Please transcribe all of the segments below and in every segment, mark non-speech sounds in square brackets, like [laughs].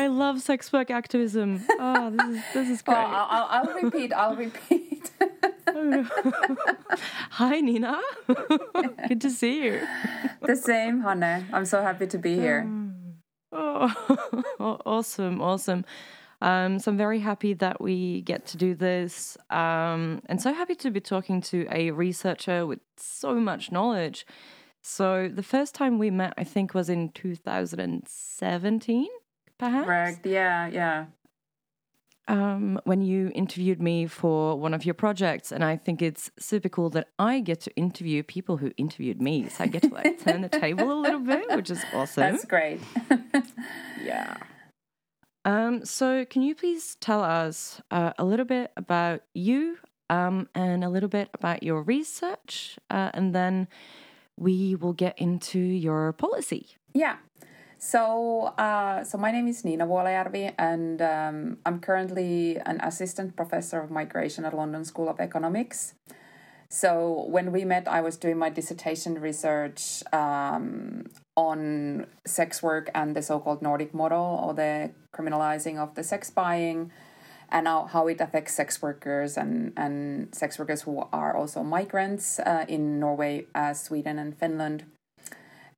Oh love sex work activism. Oh, this is this is oh, great. Well, I'll, I'll, I'll repeat. I'll repeat. [laughs] Hi, Nina. [laughs] Good to see you. the same, Hanne. I'm so happy to be here. Mm. Oh, [laughs] awesome, awesome. Um, so I'm very happy that we get to do this, um, and so happy to be talking to a researcher with so much knowledge. So the first time we met, I think, was in 2017, perhaps. Correct. Yeah, yeah. um, when you interviewed me for one of your projects, and I think it's super cool that I get to interview people who interviewed me. So I get to like turn the table a little bit, which is [laughs] awesome. That's great. [laughs] yeah. Um, so can you please tell us uh, a little bit about you um, and a little bit about your research, uh, and then we will get into your policy. Yeah. So, uh, so my name is Nina Vuolajärvi, and um, I'm currently an assistant professor of migration at London School of Economics. So, when we met, I was doing my dissertation research um, on sex work and the so-called Nordic model, or the criminalizing of the sex buying, and how, how it affects sex workers and, and sex workers who are also migrants uh, in Norway, uh, Sweden, and Finland.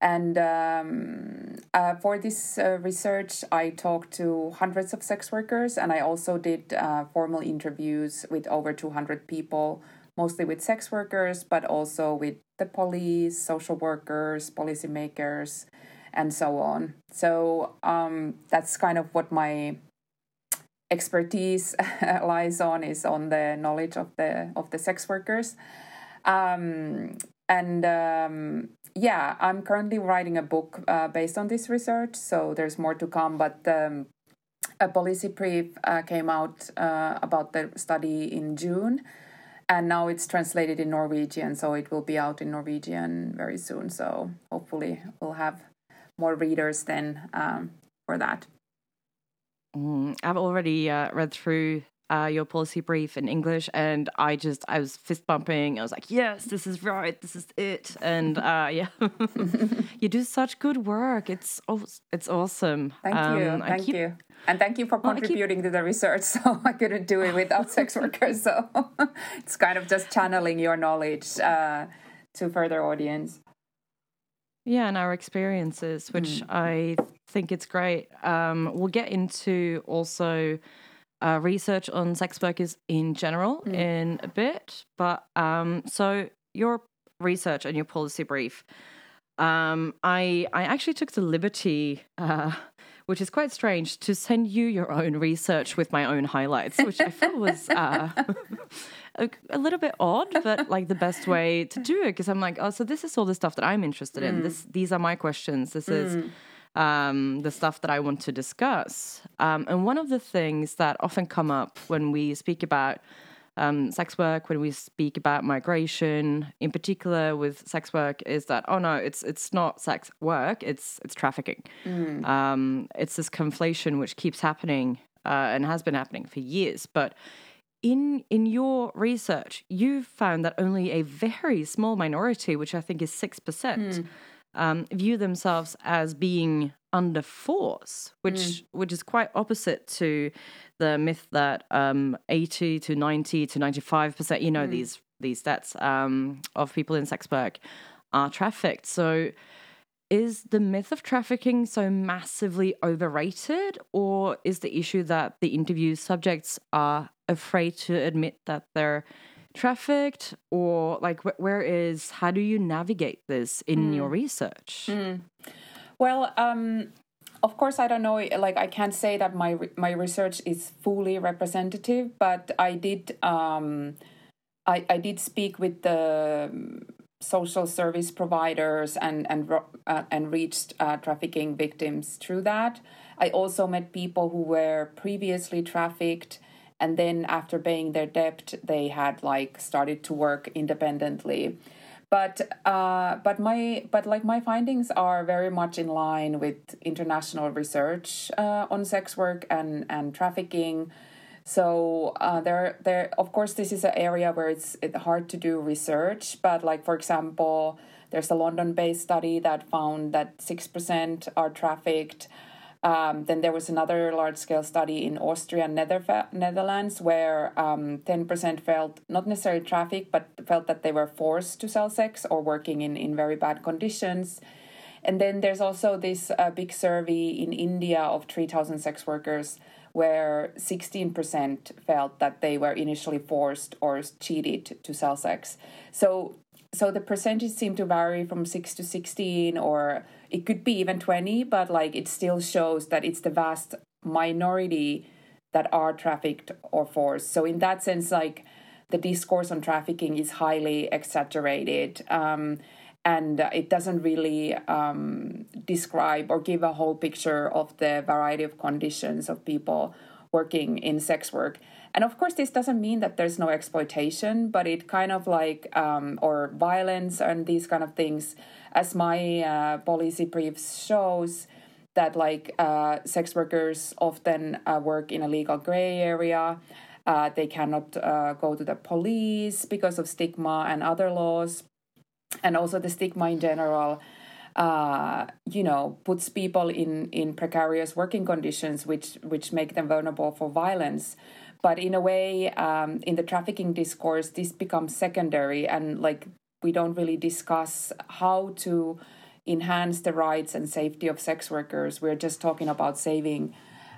And um, uh, for this uh, research, I talked to hundreds of sex workers, and I also did uh, formal interviews with over 200 people, mostly with sex workers, but also with the police, social workers, policymakers, and so on. So um, that's kind of what my expertise [laughs] lies on is on the knowledge of the of the sex workers. Um, and um, yeah, I'm currently writing a book uh, based on this research, so there's more to come. But um, a policy brief uh, came out uh, about the study in June, and now it's translated in Norwegian, so it will be out in Norwegian very soon. So hopefully, we'll have more readers then um, for that. Mm, I've already uh, read through uh, your policy brief in English, and I just I was fist bumping. I was like, "Yes, this is right. This is it." And [laughs] uh, yeah, [laughs] you do such good work. It's it's awesome. Thank you, Um, I thank keep- you, and thank you for Well, keep- contributing to the research. [laughs] So I couldn't do it without sex workers. So it's kind of just channeling your knowledge uh, to further audience. Yeah, and our experiences, which I think it's great. Um, we'll get into also uh, research on sex workers in general in a bit. But um, so your research and your policy brief, um, I I actually took the liberty. Uh, [laughs] which is quite strange to send you your own research with my own highlights, which I felt was uh, [laughs] a, a little bit odd, but like the best way to do it. Because I'm like, oh, so this is all the stuff that I'm interested in. This, these are my questions. This is um, the stuff that I want to discuss. Um, and one of the things that often come up when we speak about um, sex work, when we speak about migration, in particular with sex work, is that oh no, it's it's not sex work, it's it's trafficking. Um, it's this conflation which keeps happening uh, and has been happening for years. But in in your research, you found that only a very small minority, which I think is six percent, um, view themselves as being under force, which which is quite opposite to the myth that um, eighty to ninety to ninety five percent, you know, these these stats um, of people in sex work are trafficked. So is the myth of trafficking so massively overrated, or is the issue that the interview subjects are afraid to admit that they're trafficked, or like wh- where is how do you navigate this in your research? Well, um, of course, I don't know. Like, I can't say that my my research is fully representative, but I did um, I I did speak with the um, social service providers and and uh, and reached uh, trafficking victims through that. I also met people who were previously trafficked. And then, after paying their debt, they had like started to work independently but uh, but my but like my findings are very much in line with international research uh, on sex work and and trafficking. So uh, there, there. Of course, this is an area where it's, it's hard to do research. But like for example, there's a London-based study that found that six percent are trafficked. Um, then there was another large-scale study in Austria and Nether- Netherlands where um, 10% felt not necessarily traffic, but felt that they were forced to sell sex or working in, in very bad conditions. And then there's also this uh, big survey in India of 3,000 sex workers where 16% felt that they were initially forced or cheated to sell sex. So so the percentage seemed to vary from 6 to 16 or it could be even 20 but like it still shows that it's the vast minority that are trafficked or forced. So in that sense like the discourse on trafficking is highly exaggerated um, and it doesn't really um, describe or give a whole picture of the variety of conditions of people working in sex work and of course this doesn't mean that there's no exploitation but it kind of like um, or violence and these kind of things as my uh, policy brief shows that like uh, sex workers often uh, work in a legal gray area. Uh, they cannot uh, go to the police because of stigma and other laws. And also the stigma in general uh, you know puts people in in precarious working conditions which which make them vulnerable for violence but in a way um, in the trafficking discourse this becomes secondary and like we don't really discuss how to enhance the rights and safety of sex workers. We're just talking about saving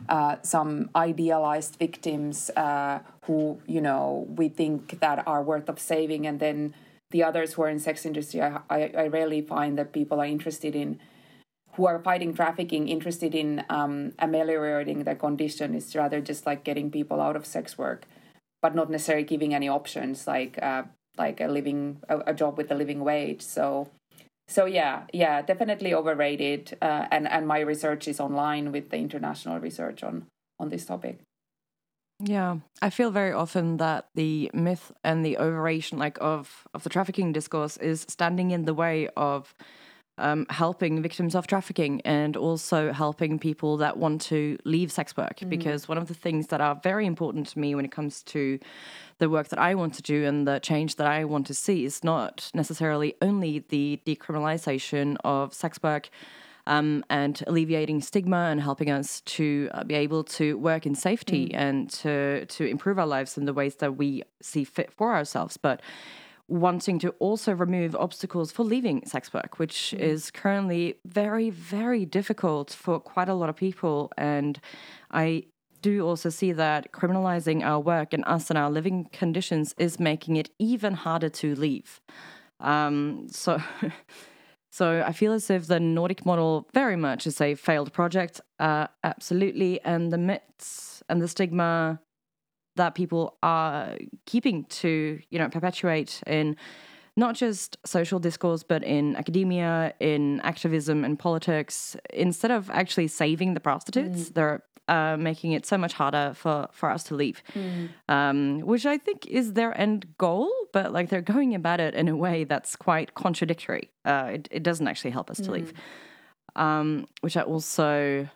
uh, some idealized victims uh, who you know we think that are worth of saving. And then the others who are in sex industry I, I, I rarely find that people are interested in who are fighting trafficking interested in um, ameliorating the condition is rather just like getting people out of sex work but not necessarily giving any options like uh, like a living a, a, job with a living wage. So so yeah yeah definitely overrated. Uh, and and my research is online with the international research on on this topic. Yeah, I feel very often that the myth and the overration, like of of the trafficking discourse, is standing in the way of um, helping victims of trafficking and also helping people that want to leave sex work. Mm-hmm. Because one of the things that are very important to me when it comes to the work that I want to do and the change that I want to see is not necessarily only the decriminalization of sex work. Um, and alleviating stigma and helping us to uh, be able to work in safety mm. and to to improve our lives in the ways that we see fit for ourselves. But wanting to also remove obstacles for leaving sex work, which mm. is currently very, very difficult for quite a lot of people. And I do also see that criminalizing our work and us and our living conditions is making it even harder to leave. Um, so. [laughs] So I feel as if the Nordic model very much is a failed project, uh, absolutely, and the myths and the stigma that people are keeping to you know perpetuate in not just social discourse but in academia in activism and politics instead of actually saving the prostitutes mm. they're uh, making it so much harder for for us to leave mm. um, which i think is their end goal but like they're going about it in a way that's quite contradictory uh, it, it doesn't actually help us mm. to leave um, which i also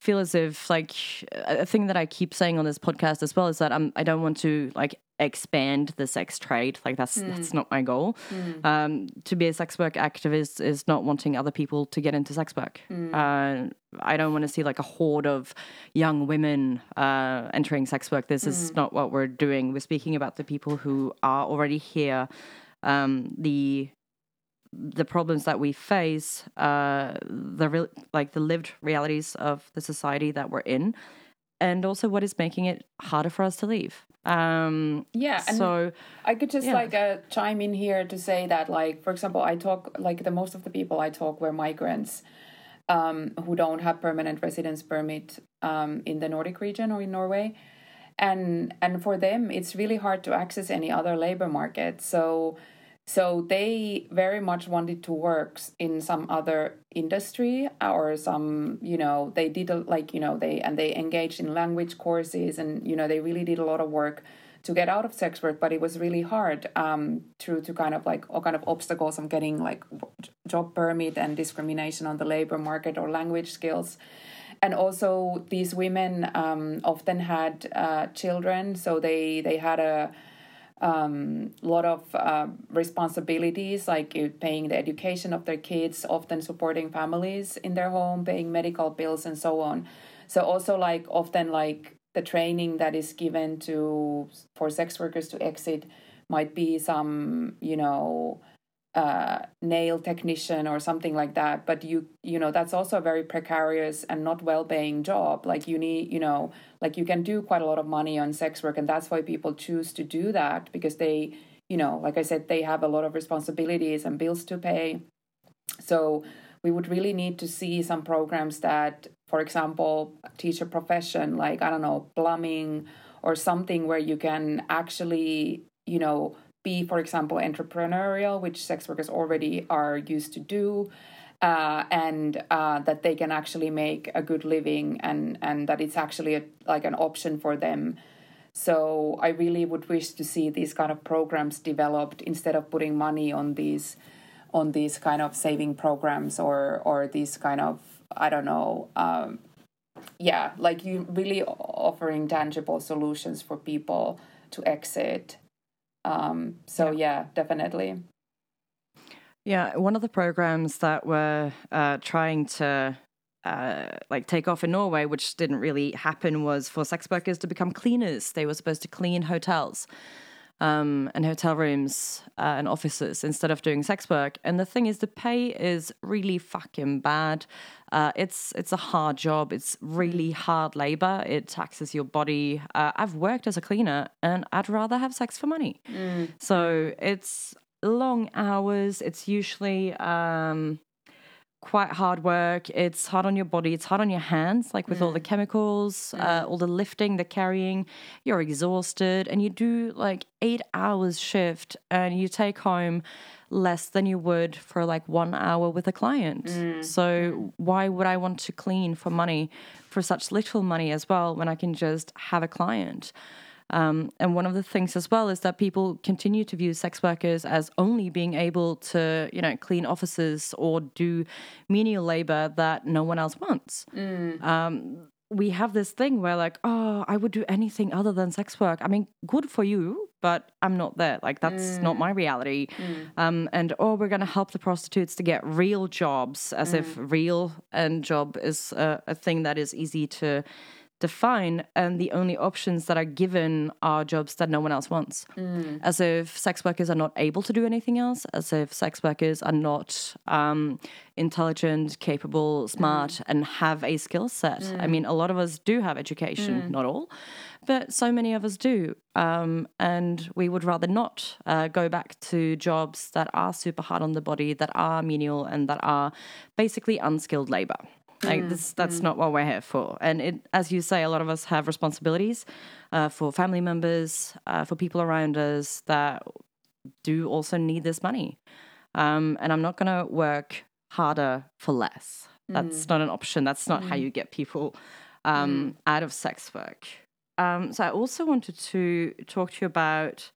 feel as if like a thing that I keep saying on this podcast as well is that I'm I don't want to like expand the sex trade like that's mm. that's not my goal mm. um, to be a sex work activist is not wanting other people to get into sex work mm. uh, i don't want to see like a horde of young women uh, entering sex work this is mm. not what we're doing we're speaking about the people who are already here um, the the problems that we face, uh, the re- like the lived realities of the society that we're in, and also what is making it harder for us to leave. Um, yeah, so I could just yeah. like uh, chime in here to say that, like, for example, I talk like the most of the people I talk were migrants um, who don't have permanent residence permit um, in the Nordic region or in Norway, and and for them it's really hard to access any other labor market. So so they very much wanted to work in some other industry or some, you know, they did like, you know, they and they engaged in language courses and, you know, they really did a lot of work to get out of sex work, but it was really hard um, to to kind of like all kind of obstacles of getting like job permit and discrimination on the labor market or language skills. And also these women um, often had uh, children, so they they had a um, lot of uh, responsibilities like paying the education of their kids, often supporting families in their home, paying medical bills, and so on. So also like often like the training that is given to for sex workers to exit might be some you know uh, nail technician or something like that but you you know that's also a very precarious and not well paying job. Like you need you know like you can do quite a lot of money on sex work and that's why people choose to do that because they you know like i said they have a lot of responsibilities and bills to pay. So we would really need to see some programs that for example teach a profession like i don't know plumbing or something where you can actually you know be, for example, entrepreneurial, which sex workers already are used to do, uh, and uh, that they can actually make a good living, and and that it's actually a, like an option for them. So I really would wish to see these kind of programs developed instead of putting money on these on these kind of saving programs or or these kind of I don't know. Um, yeah, like you really offering tangible solutions for people to exit um, so yeah. definitely. Yeah, one of the programs that were uh, trying to uh, like take off in Norway, which didn't really happen, was for sex workers to become cleaners. They were supposed to clean hotels um, and hotel rooms uh, and offices instead of doing sex work. And the thing is, the pay is really fucking bad. Uh, it's it's a hard job. It's really hard labor. It taxes your body. Uh, I've worked as a cleaner, and I'd rather have sex for money. Mm. So it's long hours. It's usually um, quite hard work. It's hard on your body. It's hard on your hands, like with mm. all the mm. chemicals, mm. uh, all the lifting, the carrying. You're exhausted, and you do like eight hours shift, and you take home less than you would for like one hour with a client. Mm. So why would I want to clean for money for such little money as well when I can just have a client? Um, and one of the things as well is that people continue to view sex workers as only being able to, you know, clean offices or do menial labor that no one else wants. Mm. Um, we have this thing where like oh i would do anything other than sex work i mean good for you but i'm not there like that's mm. not my reality mm. um, and oh we're going to help the prostitutes to get real jobs as mm. if real and job is a, a thing that is easy to define and the only options that are given are jobs that no one else wants mm. as if sex workers are not able to do anything else as if sex workers are not um, intelligent capable smart mm. and have a skill set mm. i mean a lot of us do have education mm. not all but so many of us do um, and we would rather not uh, go back to jobs that are super hard on the body that are menial and that are basically unskilled labor like mm, this, that's mm. not what we're here for. And it, as you say, a lot of us have responsibilities uh, for family members, uh, for people around us that do also need this money. Um, and I'm not going to work harder for less. That's mm. not an option. That's not how mm. you get people um, mm. out of sex work. Um, so I also wanted to talk to you about.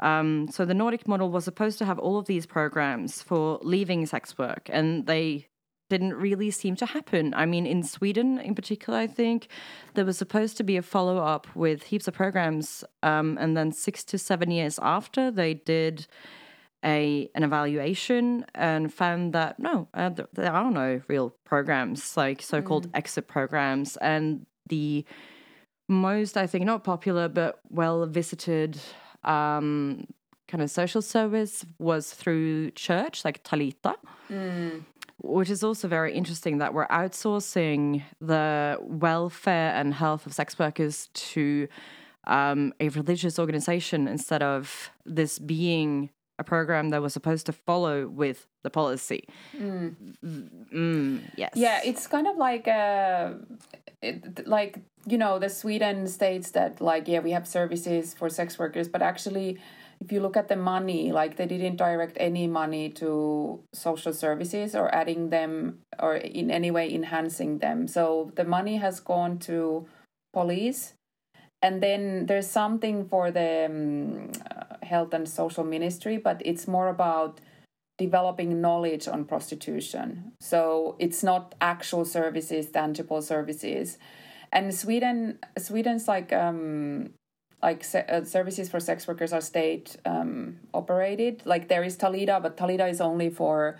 Um, so the Nordic model was supposed to have all of these programs for leaving sex work, and they didn't really seem to happen. I mean, in Sweden in particular, I think there was supposed to be a follow up with heaps of programs, um, and then six to seven years after, they did a an evaluation and found that no, uh, there are no real programs like so called mm. exit programs, and the most I think not popular but well visited. Um, kind of social service was through church like talita mm which is also very interesting that we're outsourcing the welfare and health of sex workers to um, a religious organization instead of this being a program that was supposed to follow with the policy. Mm. Mm, yes. Yeah, it's kind of like uh, it, like you know the Sweden states that like yeah we have services for sex workers, but actually if you look at the money, like they didn't direct any money to social services or adding them or in any way enhancing them. So the money has gone to police. And then there's something for the um, health and social ministry, but it's more about developing knowledge on prostitution. So it's not actual services, tangible services. And Sweden, Sweden's like um, like se- uh, services for sex workers are state um, operated. Like there is Talita, but Talita is only for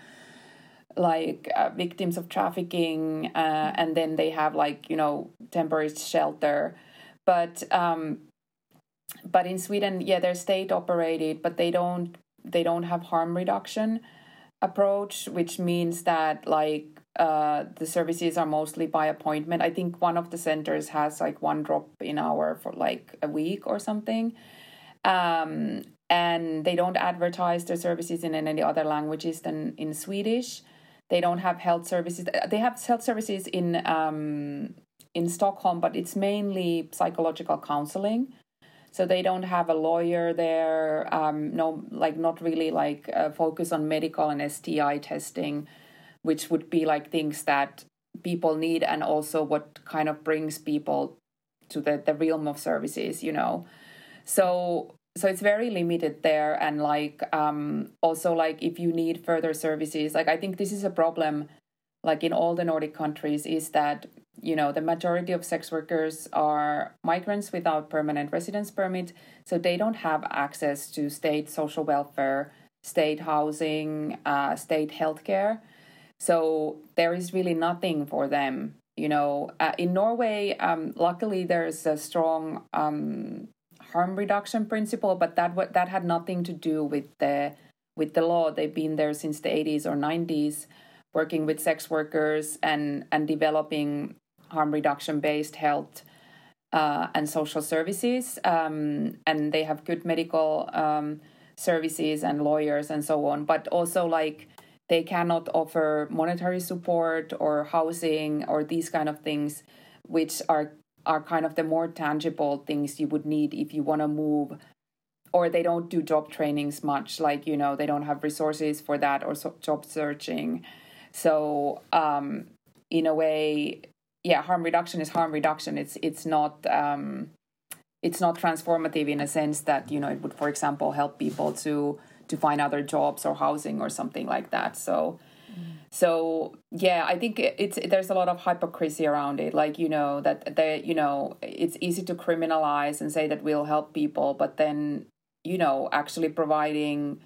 like uh, victims of trafficking, uh, and then they have like you know temporary shelter. But um, but in Sweden, yeah, they're state operated, but they don't they don't have harm reduction approach, which means that like uh, the services are mostly by appointment. I think one of the centers has like one drop in hour for like a week or something. Um, and they don't advertise their services in any other languages than in Swedish. They don't have health services. They have health services in um, in Stockholm, but it's mainly psychological counseling so they don't have a lawyer there um, no like not really like uh, focus on medical and sti testing which would be like things that people need and also what kind of brings people to the, the realm of services you know? So so it's very limited there and like um also like if you need further services like i think this is a problem like in all the nordic countries is that you know the majority of sex workers are migrants without permanent residence permit so they don't have access to state social welfare state housing uh, state healthcare so there is really nothing for them you know uh, in norway um, luckily there's a strong um, harm reduction principle but that w- that had nothing to do with the with the law they've been there since the 80s or 90s working with sex workers and and developing harm reduction based health uh, and social services. Um, and they have good medical um, services and lawyers and so on. But also, like, they cannot offer monetary support or housing or these kind of things, which are are kind of the more tangible things you would need if you want to move or they don't do job trainings much like you know they don't have resources for that or so job searching so um, in a way yeah, harm reduction is harm reduction. It's it's not um, it's not transformative in a sense that you know it would, for example, help people to to find other jobs or housing or something like that. So. So yeah, I think it's there's a lot of hypocrisy around it. Like you know that they you know it's easy to criminalize and say that we'll help people, but then you know actually providing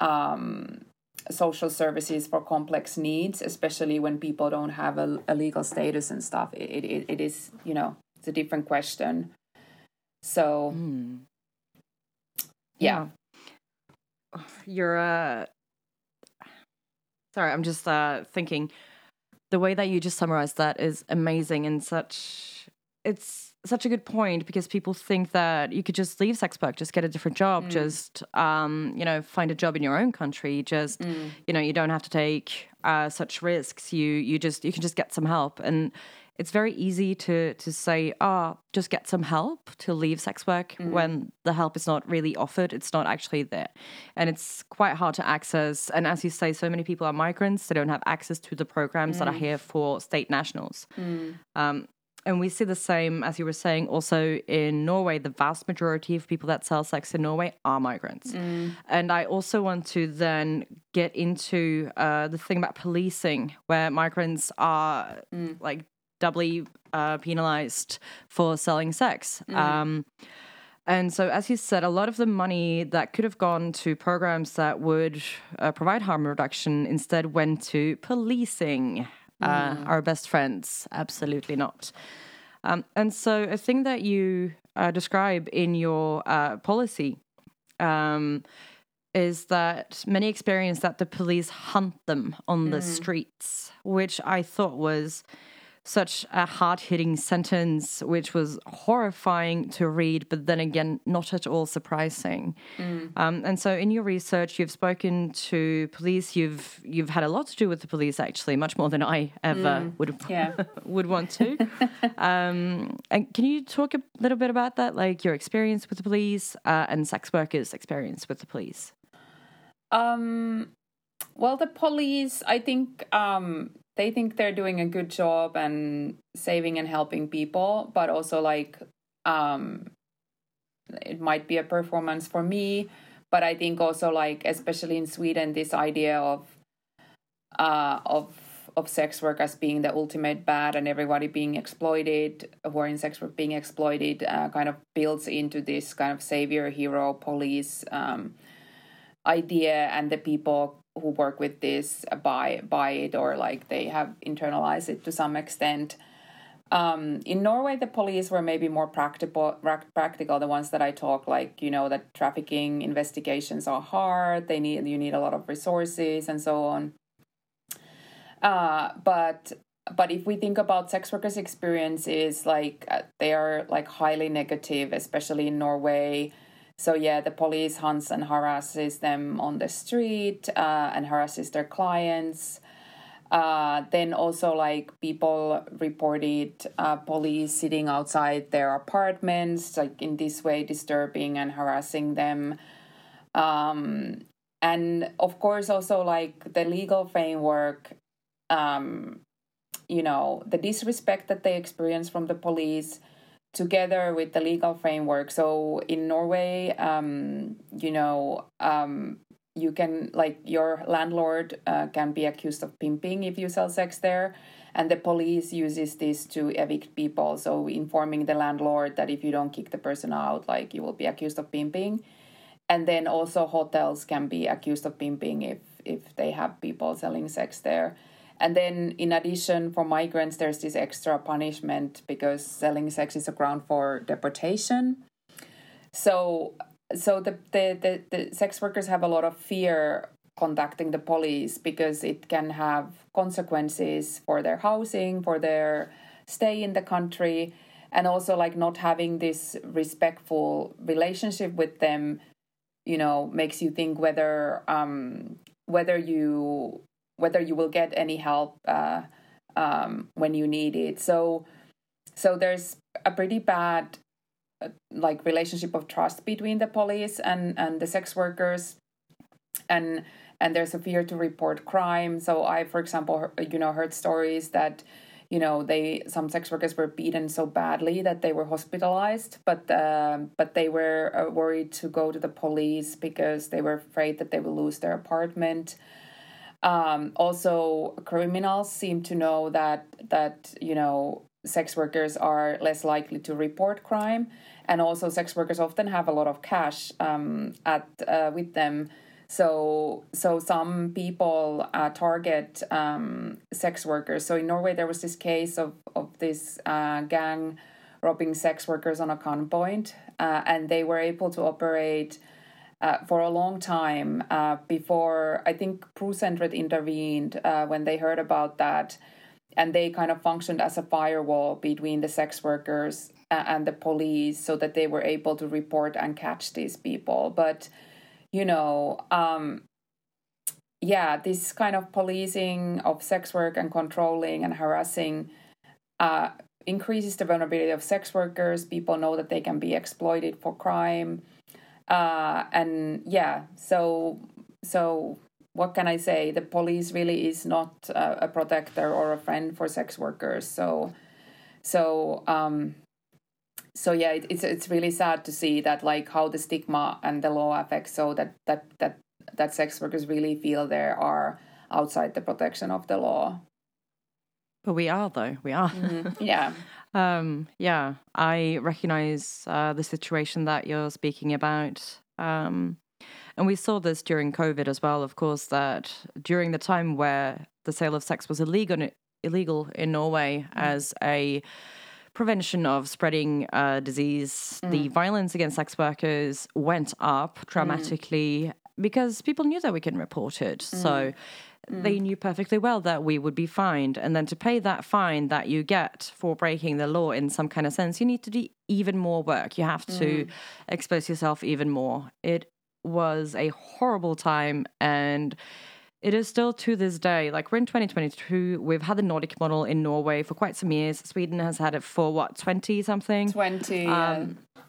um, social services for complex needs, especially when people don't have a, a legal status and stuff. It, it, it is, you know, it's a different question. So, mm. yeah. yeah. You're, uh, sorry, I'm just uh, thinking the way that you just summarized that is amazing and such, it's, such a good point because people think that you could just leave sex work, just get a different job, mm. just um, you know find a job in your own country. Just mm. you know you don't have to take uh, such risks. You you just you can just get some help, and it's very easy to to say, ah, oh, just get some help to leave sex work mm. when the help is not really offered. It's not actually there, and it's quite hard to access. And as you say, so many people are migrants; they don't have access to the programs that are mm. here for state nationals. Mm. Um, and we see the same, as you were saying, also in Norway. The vast majority of people that sell sex in Norway are migrants. Mm. And I also want to then get into uh, the thing about policing, where migrants are mm. like doubly uh, penalized for selling sex. Mm. Um, and so, as you said, a lot of the money that could have gone to programs that would uh, provide harm reduction instead went to policing uh, mm. our best friends. Absolutely not. Um, and so, a thing that you uh, describe in your uh, policy um, is that many experience that the police hunt them on mm. the streets, which I thought was such a hard hitting sentence, which was horrifying to read, but then again, not at all surprising. Mm. Um, and so, in your research, you've spoken to police. You've you've had a lot to do with the police, actually, much more than I ever mm. would yeah. [laughs] would want to. [laughs] um, and can you talk a little bit about that, like your experience with the police uh, and sex workers' experience with the police? Um, well, the police, I think um, they think they're doing a good job and saving and helping people, but also like um, it might be a performance for me. but I think also like especially in Sweden, this idea of uh, of of sex work as being the ultimate bad and everybody being exploited who are in sex work being exploited uh, kind of builds into this kind of savior hero police um, idea and the people who work with this buy buy it or like they have internalized it to some extent um, in Norway, the police were maybe more practical. Practical, the ones that I talk, like you know, that trafficking investigations are hard. They need you need a lot of resources and so on. Uh, but but if we think about sex workers' experiences, like uh, they are like highly negative, especially in Norway. So yeah, the police hunts and harasses them on the street uh, and harasses their clients. Uh, then also like people reported uh, police sitting outside their apartments, like in this way disturbing and harassing them. Um, and of course also like the legal framework um, you know, the disrespect that they experience from the police together with the legal framework. So in Norway, um, you know, um, you can, like, your landlord uh, can be accused of pimping if you sell sex there. And the police uses this to evict people. So informing the landlord that if you don't kick the person out, like, you will be accused of pimping. And then also hotels can be accused of pimping if if they have people selling sex there. And then, in addition, for migrants, there's this extra punishment because selling sex is a ground for deportation. So, so the, the, the, the sex workers have a lot of fear contacting the police because it can have consequences for their housing, for their stay in the country, and also like not having this respectful relationship with them. You know, makes you think whether um, whether you whether you will get any help uh, um, when you need it. So, so there's a pretty bad uh, like relationship of trust between the police and and the sex workers, and and there's a fear to report crime. So I, for example, you know, heard stories that you know they some sex workers were beaten so badly that they were hospitalized but uh, but they were uh, worried to go to the police because they were afraid that they will lose their apartment um, also, criminals seem to know that that you know sex workers are less likely to report crime, and also sex workers often have a lot of cash um, at uh, with them. So so some people uh, target um, sex workers. So in Norway, there was this case of of this uh, gang robbing sex workers on a gunpoint, uh, and they were able to operate uh, for a long time uh, before I think Pro Sentret intervened uh, when they heard about that, and they kind of functioned as a firewall between the sex workers and the police, so that they were able to report and catch these people. But you know, um, yeah, this kind of policing of sex work and controlling and harassing uh, increases the vulnerability of sex workers. People know that they can be exploited for crime uh, and yeah, so so what can I say? The police really is not a, a protector or a friend for sex workers. So so um, so yeah, it, it's it's really sad to see that like how the stigma and the law affects so that that that that sex workers really feel they are outside the protection of the law. But we are though. We are. Mm-hmm. Yeah. [laughs] Um, yeah, I recognize uh, the situation that you're speaking about. Um, and we saw this during COVID as well, of course, that during the time where the sale of sex was illegal, illegal in Norway mm. as a prevention of spreading uh, disease, mm. the violence against sex workers went up mm. dramatically mm. because people knew that we can report it. So mm. Mm. They knew perfectly well that we would be fined. And then to pay that fine that you get for breaking the law in some kind of sense, you need to do even more work. You have to mm. expose yourself even more. It was a horrible time. And it is still to this day. Like we're in 2022, we've had the Nordic model in Norway for quite some years. Sweden has had it for what, 20 something? 20. Um, yeah,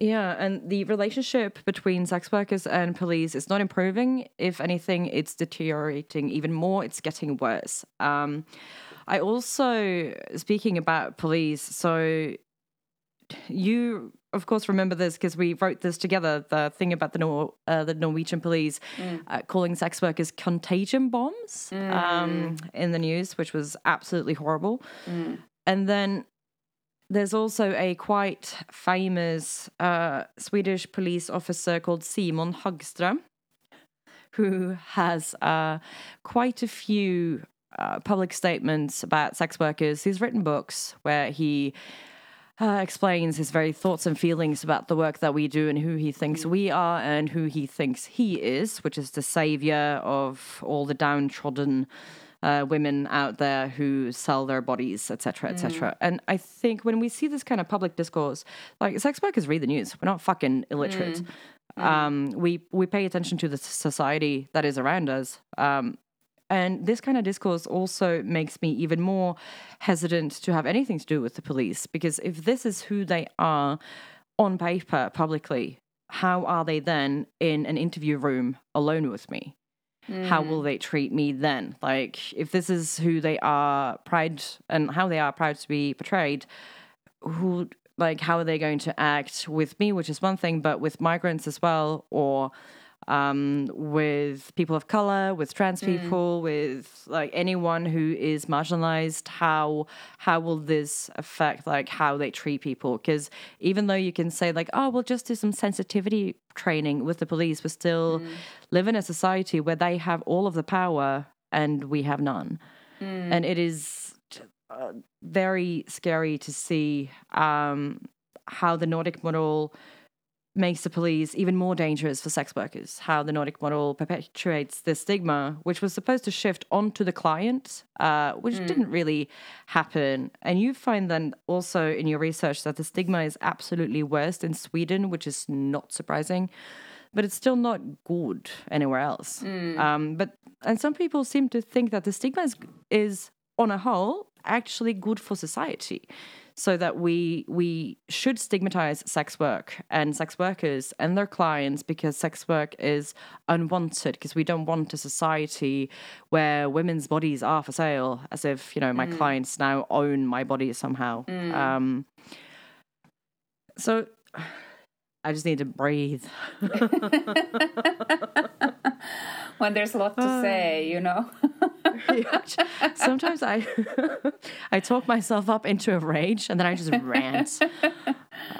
and the relationship between sex workers and police is not improving. If anything, it's deteriorating even more. It's getting worse. Um, I also, speaking about police, so you of course, remember this because we wrote this together. The thing about the Nor- uh, the Norwegian police Mm. uh, calling sex workers contagion bombs Mm. um, in the news, which was absolutely horrible. Mm. And then there's also a quite famous uh, Swedish police officer called Simon Häggström, who has uh, quite a few uh, public statements about sex workers. He's written books where he uh, explains his very thoughts and feelings about the work that we do and who he thinks we are and who he thinks he is, which is the savior of all the downtrodden uh, women out there who sell their bodies, etc., etc. And I think when we see this kind of public discourse, like sex workers read the news. We're not fucking illiterate. Um, we we pay attention to the society that is around us. Um, and this kind of discourse also makes me even more hesitant to have anything to do with the police because if this is who they are on paper publicly, how are they then in an interview room alone with me? How mm. will they treat me then? Like, if this is who they are proud and how they are proud to be portrayed, who, like, how are they going to act with me, which is one thing, but with migrants as well, or um, with people of color, with trans people, with like anyone who is marginalized. How how will this affect like how they treat people? Because even though you can say like, oh, we'll just do some sensitivity training with the police, we still live in a society where they have all of the power and we have none, and it is uh, very scary to see um, how the Nordic model makes the police even more dangerous for sex workers. How the Nordic model perpetuates this stigma, which was supposed to shift onto the client, uh, which didn't really happen. And you find then also in your research that the stigma is absolutely worst in Sweden, which is not surprising. But it's still not good anywhere else. Um, but and some people seem to think that the stigma is, is on a whole actually good for society so that we we should stigmatize sex work and sex workers and their clients because sex work is unwanted because we don't want a society where women's bodies are for sale as if you know my clients now own my body somehow. Um so i just need to breathe [laughs] when there's a lot to say, you know. [laughs] Sometimes I [laughs] I talk myself up into a rage and then I just rant.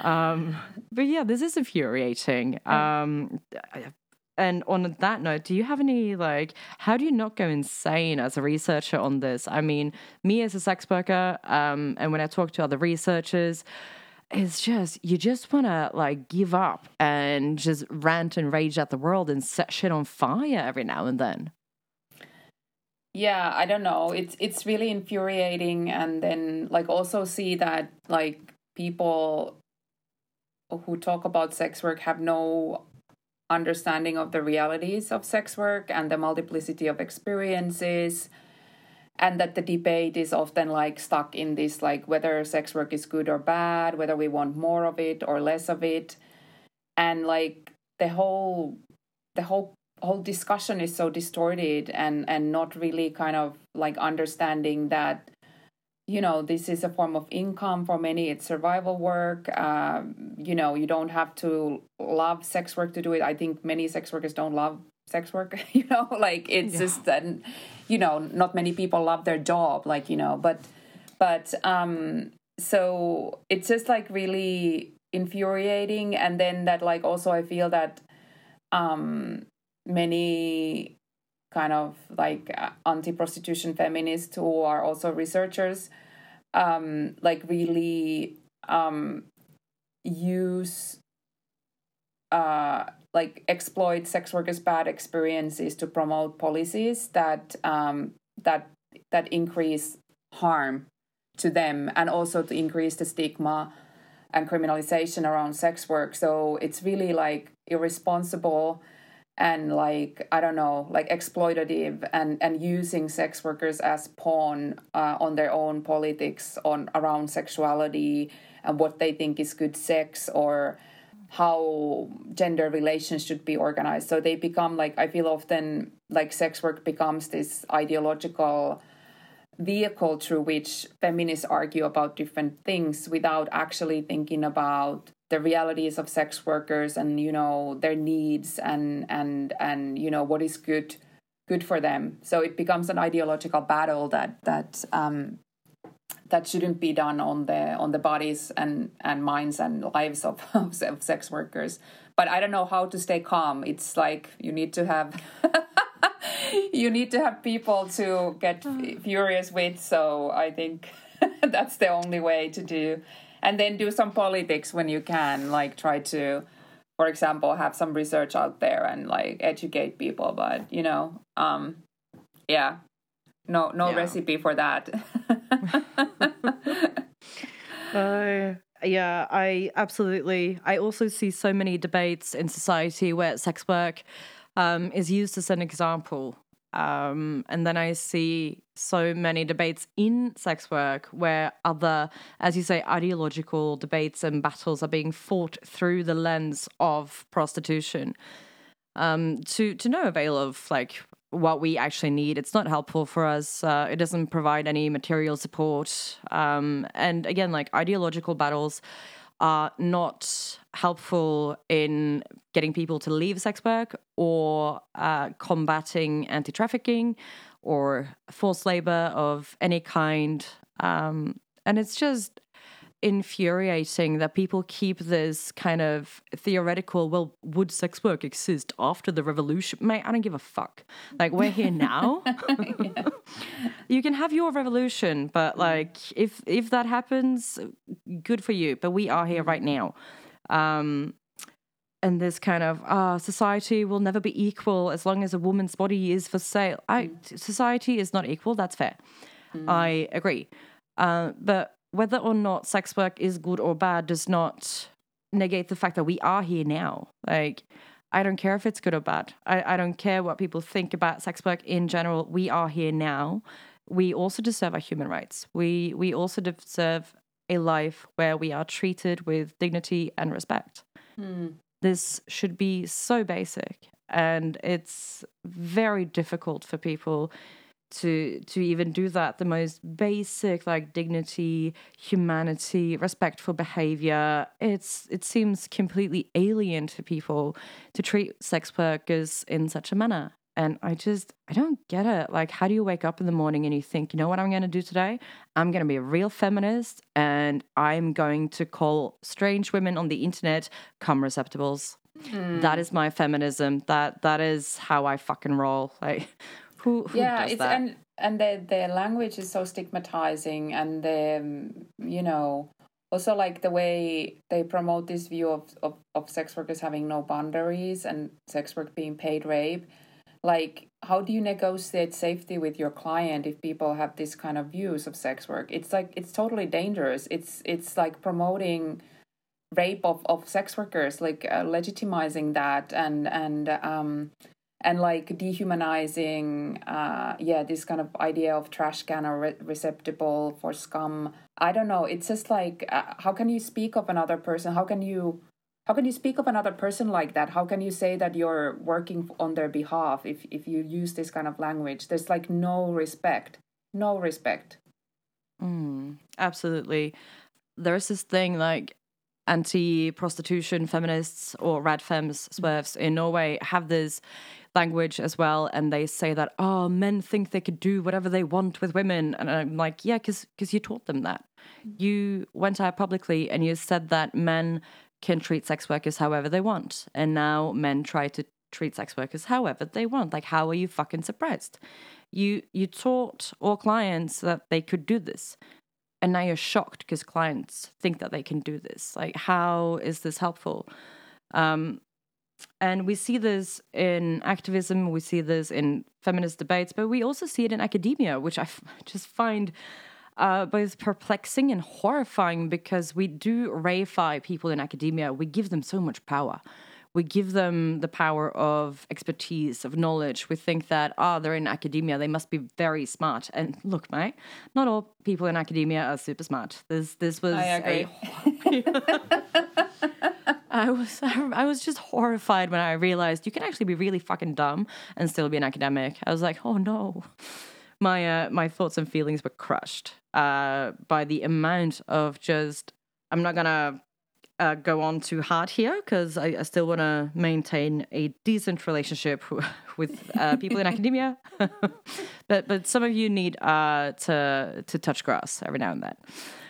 Um, but yeah, this is infuriating. Um, and on that note, do you have any like how do you not go insane as a researcher on this? I mean, me as a sex worker, um, and when I talk to other researchers, it's just you just want to like give up and just rant and rage at the world and set shit on fire every now and then. yeah i don't know it's it's really infuriating and then like also see that like people who talk about sex work have no understanding of the realities of sex work and the multiplicity of experiences and that the debate is often like stuck in this like whether sex work is good or bad whether we want more of it or less of it. And like the whole the whole whole discussion is so distorted and and not really kind of like understanding that you know this is a form of income for many. It's survival work. Um, you know you don't have to love sex work to do it. I think many sex workers don't love sex work [laughs] you know like it's Yeah. just that you know not many people love their job like you know but but um so it's just like really infuriating and then that like also i feel that um many kind of like uh, anti-prostitution feminists who are also researchers um like really um use uh like exploit sex workers bad experiences to promote policies that um that that increase harm to them and also to increase the stigma and criminalization around sex work. So it's really like irresponsible and like i don't know like exploitative and and using sex workers as pawn uh, on their own politics on around sexuality and what they think is good sex or how gender relations should be organized. So they become like i feel often like sex work becomes this ideological vehicle through which feminists argue about different things without actually thinking about the realities of sex workers and you know their needs and and and you know what is good good for them. So it becomes an ideological battle that that um that shouldn't be done on the on the bodies and and minds and lives [laughs] of, of sex workers. But i don't know how to stay calm. It's like you need to have [laughs] you need to have people to get furious with. So i think [laughs] that's the only way to do. And then do some politics when you can like try to for example have some research out there and like educate people. But you know um yeah no no yeah. recipe for that [laughs] uh, yeah i absolutely i also see so many debates in society where sex work um, is used as an example um, and then I see so many debates in sex work where other, as you say, ideological debates and battles are being fought through the lens of prostitution. Um, to to no avail of like what we actually need. It's not helpful for us. Uh, it doesn't provide any material support. Um, and again, like ideological battles are not helpful in getting people to leave sex work or uh, combating anti trafficking or forced labor of any kind. Um, and it's just infuriating that people keep this kind of theoretical well would sex work exist after the revolution mate i don't give a fuck like we're here now [laughs] you can have your revolution but mm. like if if that happens good for you but we are here right now um and this kind of uh, society will never be equal as long as a woman's body is for sale. I, mm. Society is not equal. That's fair. Mm. I agree. Uh, but whether or not sex work is good or bad does not negate the fact that we are here now. Like, I don't care if it's good or bad. I, I don't care what people think about sex work in general. We are here now. We also deserve our human rights. We we also deserve a life where we are treated with dignity and respect. Mm. This should be so basic, and it's very difficult for people to to even do that the most basic like dignity humanity respectful behavior. It's it seems completely alien to people to treat sex workers in such a manner. And i just i don't get it. Like how do you wake up in the morning and you think you know what i'm going to do today? I'm going to be a real feminist and i'm going to call strange women on the internet cum receptacles. Mm. that is my feminism. That that is how i fucking roll. Like who, who yeah, it's that? and and the the language is so stigmatizing, and the um, you know also like the way they promote this view of, of of sex workers having no boundaries and sex work being paid rape. Like, how do you negotiate safety with your client if people have this kind of views of sex work? It's like it's totally dangerous. It's it's like promoting rape of, of sex workers like uh, legitimizing that and and um and like dehumanizing uh yeah this kind of idea of trash can or re- receptacle for scum. I don't know. It's just like uh, how can you speak of another person? How can you how can you speak of another person like that? How can you say that you're working on their behalf if if you use this kind of language? There's like no respect. No respect. Mm, absolutely. There's this thing like anti-prostitution feminists or rad fems SWERFs in norway have this language as well and they say that oh men think they could do whatever they want with women. And i'm like yeah because because you taught them that. You went out publicly and you said that men can treat sex workers however they want and now men try to treat sex workers however they want. Like how are you fucking surprised? You you taught all clients that they could do this and now you're shocked because clients think that they can do this like how is this helpful um, and we see this in activism, we see this in feminist debates, but we also see it in academia, which I [laughs] just find uh, both perplexing and horrifying because we do reify people in academia. We give them so much power. We give them the power of expertise, of knowledge. We think that, ah, oh, they're in academia, they must be very smart. And look, mate, not all people in academia are super smart. This this was I agree. a [laughs] I was I was just horrified when I realized you can actually be really fucking dumb and still be an academic. I was like, oh no. My uh, my thoughts and feelings were crushed uh, by the amount of just I'm not gonna uh, go on too hard here because I, I, still want to maintain a decent relationship [laughs] with uh, people in academia. [laughs] but but some of you need uh, to to touch grass every now and then.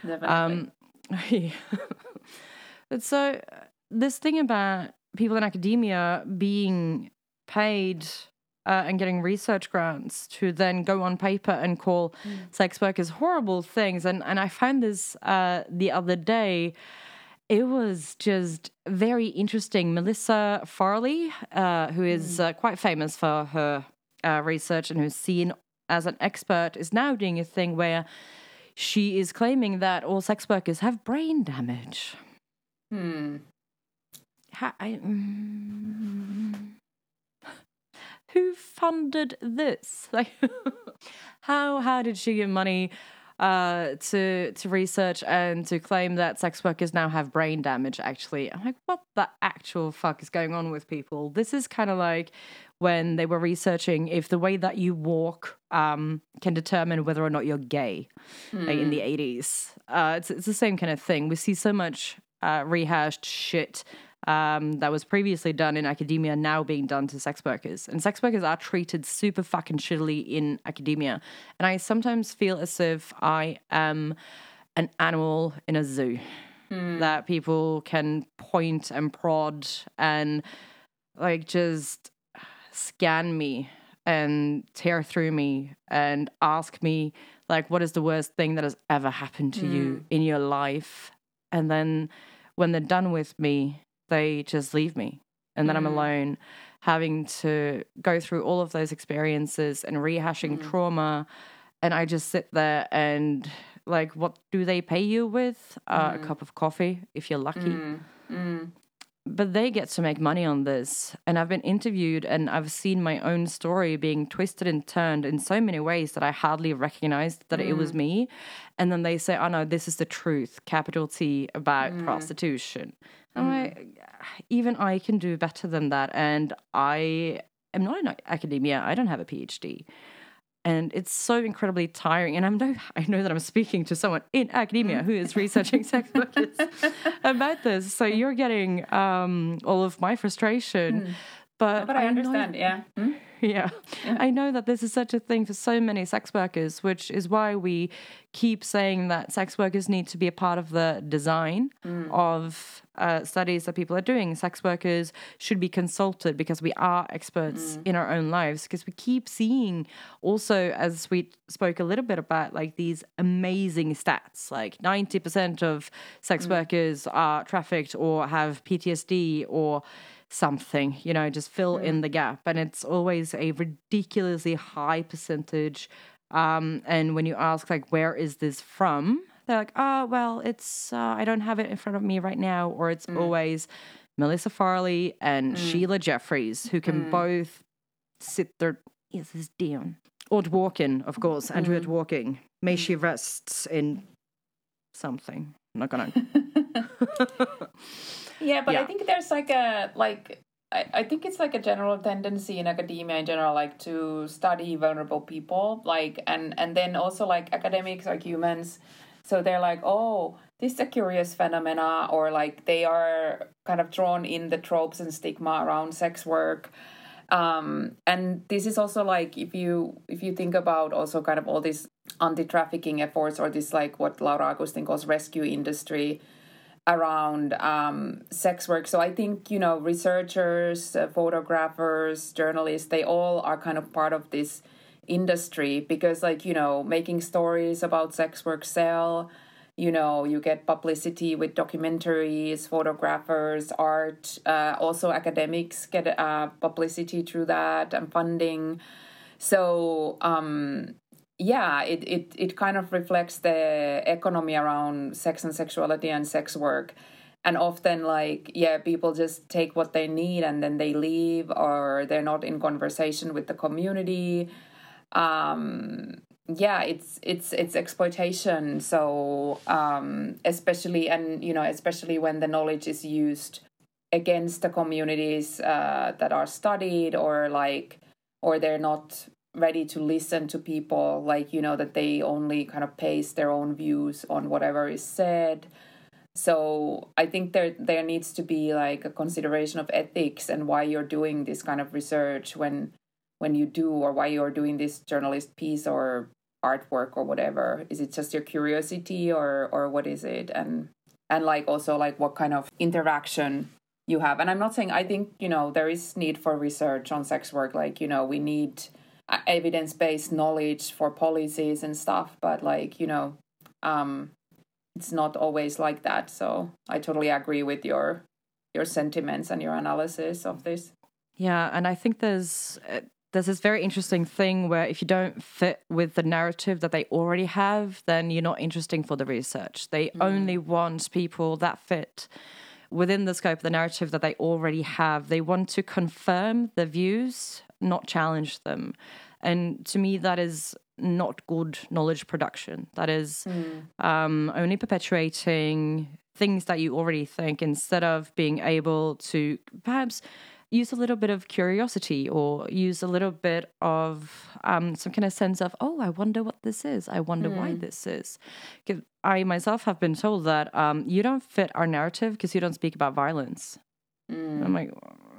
Definitely. Um, yeah. [laughs] but so this thing about people in academia being paid uh, and getting research grants to then go on paper and call mm. sex workers horrible things. And and I found this uh, the other day. It was just very interesting. Melissa Farley, uh, who is mm. Uh, quite famous for her uh, research and who's seen as an expert, is now doing a thing where she is claiming that all sex workers have brain damage. Hmm. I, mm, who funded this? [laughs] Like, how how did she get money uh, to to research and to claim that sex workers now have brain damage? Actually, I'm like, what the actual fuck is going on with people? This is kind of like when they were researching if the way that you walk um, can determine whether or not you're gay mm. like in the 80s. Hmm. Uh, it's, it's the same kind of thing. We see so much uh, rehashed shit um, that was previously done in academia now being done to sex workers. And sex workers are treated super fucking shittily in academia. And I sometimes feel as if I am an animal in a zoo mm. that people can point and prod and like just scan me and tear through me and ask me like what is the worst thing that has ever happened to mm. you hmm. in your life and then when they're done with me they just leave me. And then mm. I'm alone having to go through all of those experiences and rehashing mm. trauma. And I just sit there and, like, what do they pay you with? Uh, mm. A cup of coffee, if you're lucky. Mm. Mm. But they get to make money on this. And I've been interviewed and I've seen my own story being twisted and turned in so many ways that I hardly recognized that it was mm. me. And then they say, oh no, this is the truth, capital T, about prostitution. Mm. I, even I can do better than that. And I am not in academia. I don't have a PhD. And it's so incredibly tiring. And I'm no, I know that I'm speaking to someone in academia who is researching sex [laughs] workers about this. So you're getting um, all of my frustration. Mm. But, but I, I understand, know, yeah. Hmm? [laughs] yeah. yeah. I know that this is such a thing for so many sex workers, which is why we keep saying that sex workers need to be a part of the design mm. of uh, studies that people are doing. Sex workers should be consulted because we are experts mm. in our own lives. Because we keep seeing, also, as we spoke a little bit about, like these amazing stats like 90% of sex mm. workers are trafficked or have PTSD or something, you know, just fill mm. in the gap. And it's always a ridiculously high percentage. Um, and when you ask, like, where is this from? They're like, oh, well, it's, uh, I don't have it in front of me right now. Or it's mm. always Melissa Farley and mm. Sheila Jeffreys, who can mm. both sit their ears down. Or Dworkin, of course, Andrea mm. Dworkin. May she rests in something. I'm not gonna. [laughs] [laughs] Yeah, but yeah. I think there's like a like I, I think it's like a general tendency in academia in general like to study vulnerable people like and and then also like academics like humans so they're like oh this is a curious phenomena or like they are kind of drawn in the tropes and stigma around sex work um, and this is also like if you if you think about also kind of all these anti-trafficking efforts or this like what laura agustin calls rescue industry around um, sex work. So I think you know researchers, uh, photographers, journalists, they all are kind of part of this industry because like you know making stories about sex work sell. You know, you get publicity with documentaries, photographers, art. Uh, also, academics get uh, publicity through that and funding. So, um, yeah, it, it, it kind of reflects the economy around sex and sexuality and sex work. And often, like, yeah, people just take what they need and then they leave, or they're not in conversation with the community. Um, yeah, it's it's it's exploitation. So um, especially and you know especially when the knowledge is used against the communities uh, that are studied or like or they're not ready to listen to people like you know that they only kind of paste their own views on whatever is said so I think there there needs to be like a consideration of ethics and why you're doing this kind of research when when you do or why you're doing this journalist piece or artwork or whatever. Is it just your curiosity or or what is it? And and like also like what kind of interaction you have. And I'm not saying I think you know there is need for research on sex work. Like you know we need evidence based knowledge for policies and stuff. But like you know. um it's not always like that. So I totally agree with your your sentiments and your analysis of this. Yeah, and I think there's uh, there's this very interesting thing where if you don't fit with the narrative that they already have, then you're not interesting for the research. They mm. only want people that fit within the scope of the narrative that they already have. They want to confirm the views, not challenge them. And to me, that is not good knowledge production. That is mm. um, only perpetuating things that you already think instead of being able to perhaps use a little bit of curiosity or use a little bit of um, some kind of sense of, oh, I wonder what this is. I wonder mm. why hmm. this is. Because I myself have been told that um, you don't fit our narrative because you don't speak about violence. Mm. I'm like,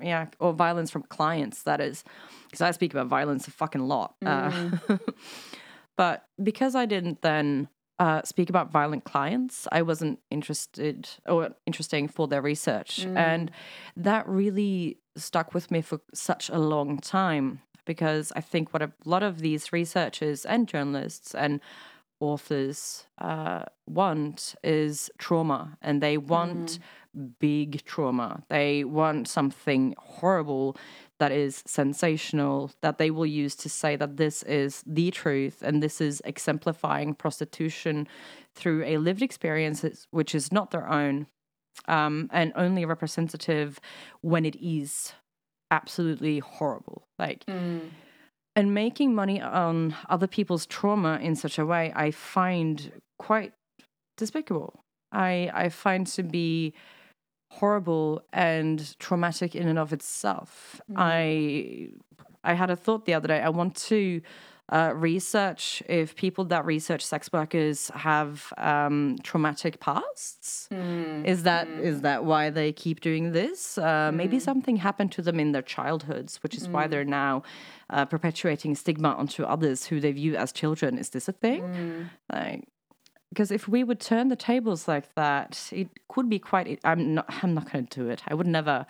yeah, or violence from clients, that is. Because I speak about violence a fucking lot. Mm. Uh, [laughs] but because I didn't then uh, speak about violent clients, I wasn't interested or interesting for their research. Mm. And that really stuck with me for such a long time because I think what a lot of these researchers and journalists and authors uh, want is trauma and they want mm. Big trauma. They want something horrible that is sensational that they will use to say that this is the truth and this is exemplifying prostitution through a lived experience which is not their own um, and only representative when it is absolutely horrible. Like, mm and making money on other people's trauma in such a way i find quite despicable i i find to be horrible and traumatic in and of itself mm. i i had a thought the other day i want to uh, research if people that research sex workers have um, traumatic pasts. Mm. Is that mm. is that why they keep doing this? Uh, mm. Maybe something happened to them in their childhoods, which is why mm. they're now uh, perpetuating stigma onto others who they view as children. Is this a thing? Mm. Like, because if we would turn the tables like that, it could be quite. I'm not. I'm not going to do it. I would never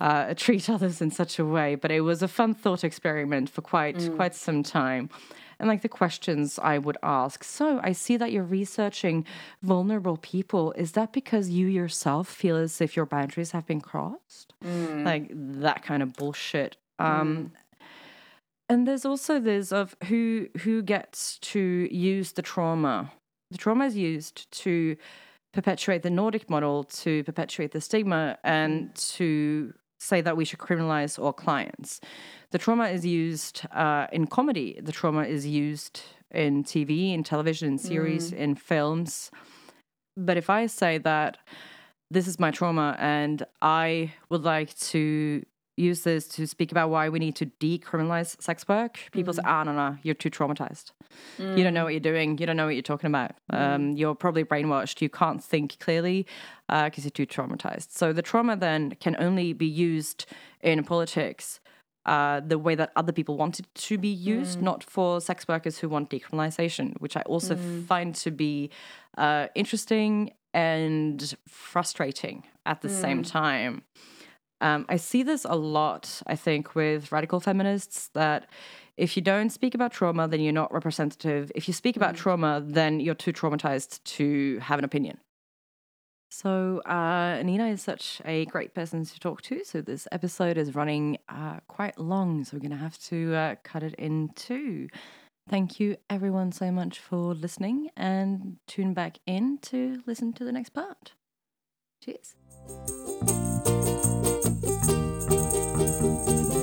uh, [laughs] treat others in such a way. But it was a fun thought experiment for quite mm. quite some time. And like the questions I would ask. So I see that you're researching vulnerable people. Is that because you yourself feel as if your boundaries have been crossed? Mm. Like that kind of bullshit. Um, mm and there's also this of who who gets to use the trauma the trauma is used to perpetuate the Nordic model, to perpetuate the stigma, and to say that we should criminalize all clients. The trauma is used uh, in comedy, the trauma is used in TV, in television, in series, mm. in films. But if I say that this is my trauma and I would like to use this to speak about why we need to decriminalize sex work, people mm. say, ah, no, no, you're too traumatized. Mm. You don't know what you're doing. You don't know what you're talking about. Mm. Um, you're probably brainwashed. You can't think clearly because uh, you're too traumatized. So the trauma then can only be used in politics. Uh, the way that other people want it to be used, mm. not for sex workers who want decriminalization, which I also mm. find to be uh, interesting and frustrating at the same mm. time. Um, I see this a lot, I think, with radical feminists that if you don't speak about trauma, then you're not representative. If you speak about mm. trauma, then you're too traumatized to have an opinion. So, uh, Nina is such a great person to talk to. So, this episode is running uh, quite long. So, we're going to have to uh, cut it in two. Thank you, everyone, so much for listening and tune back in to listen to the next part. Cheers. Música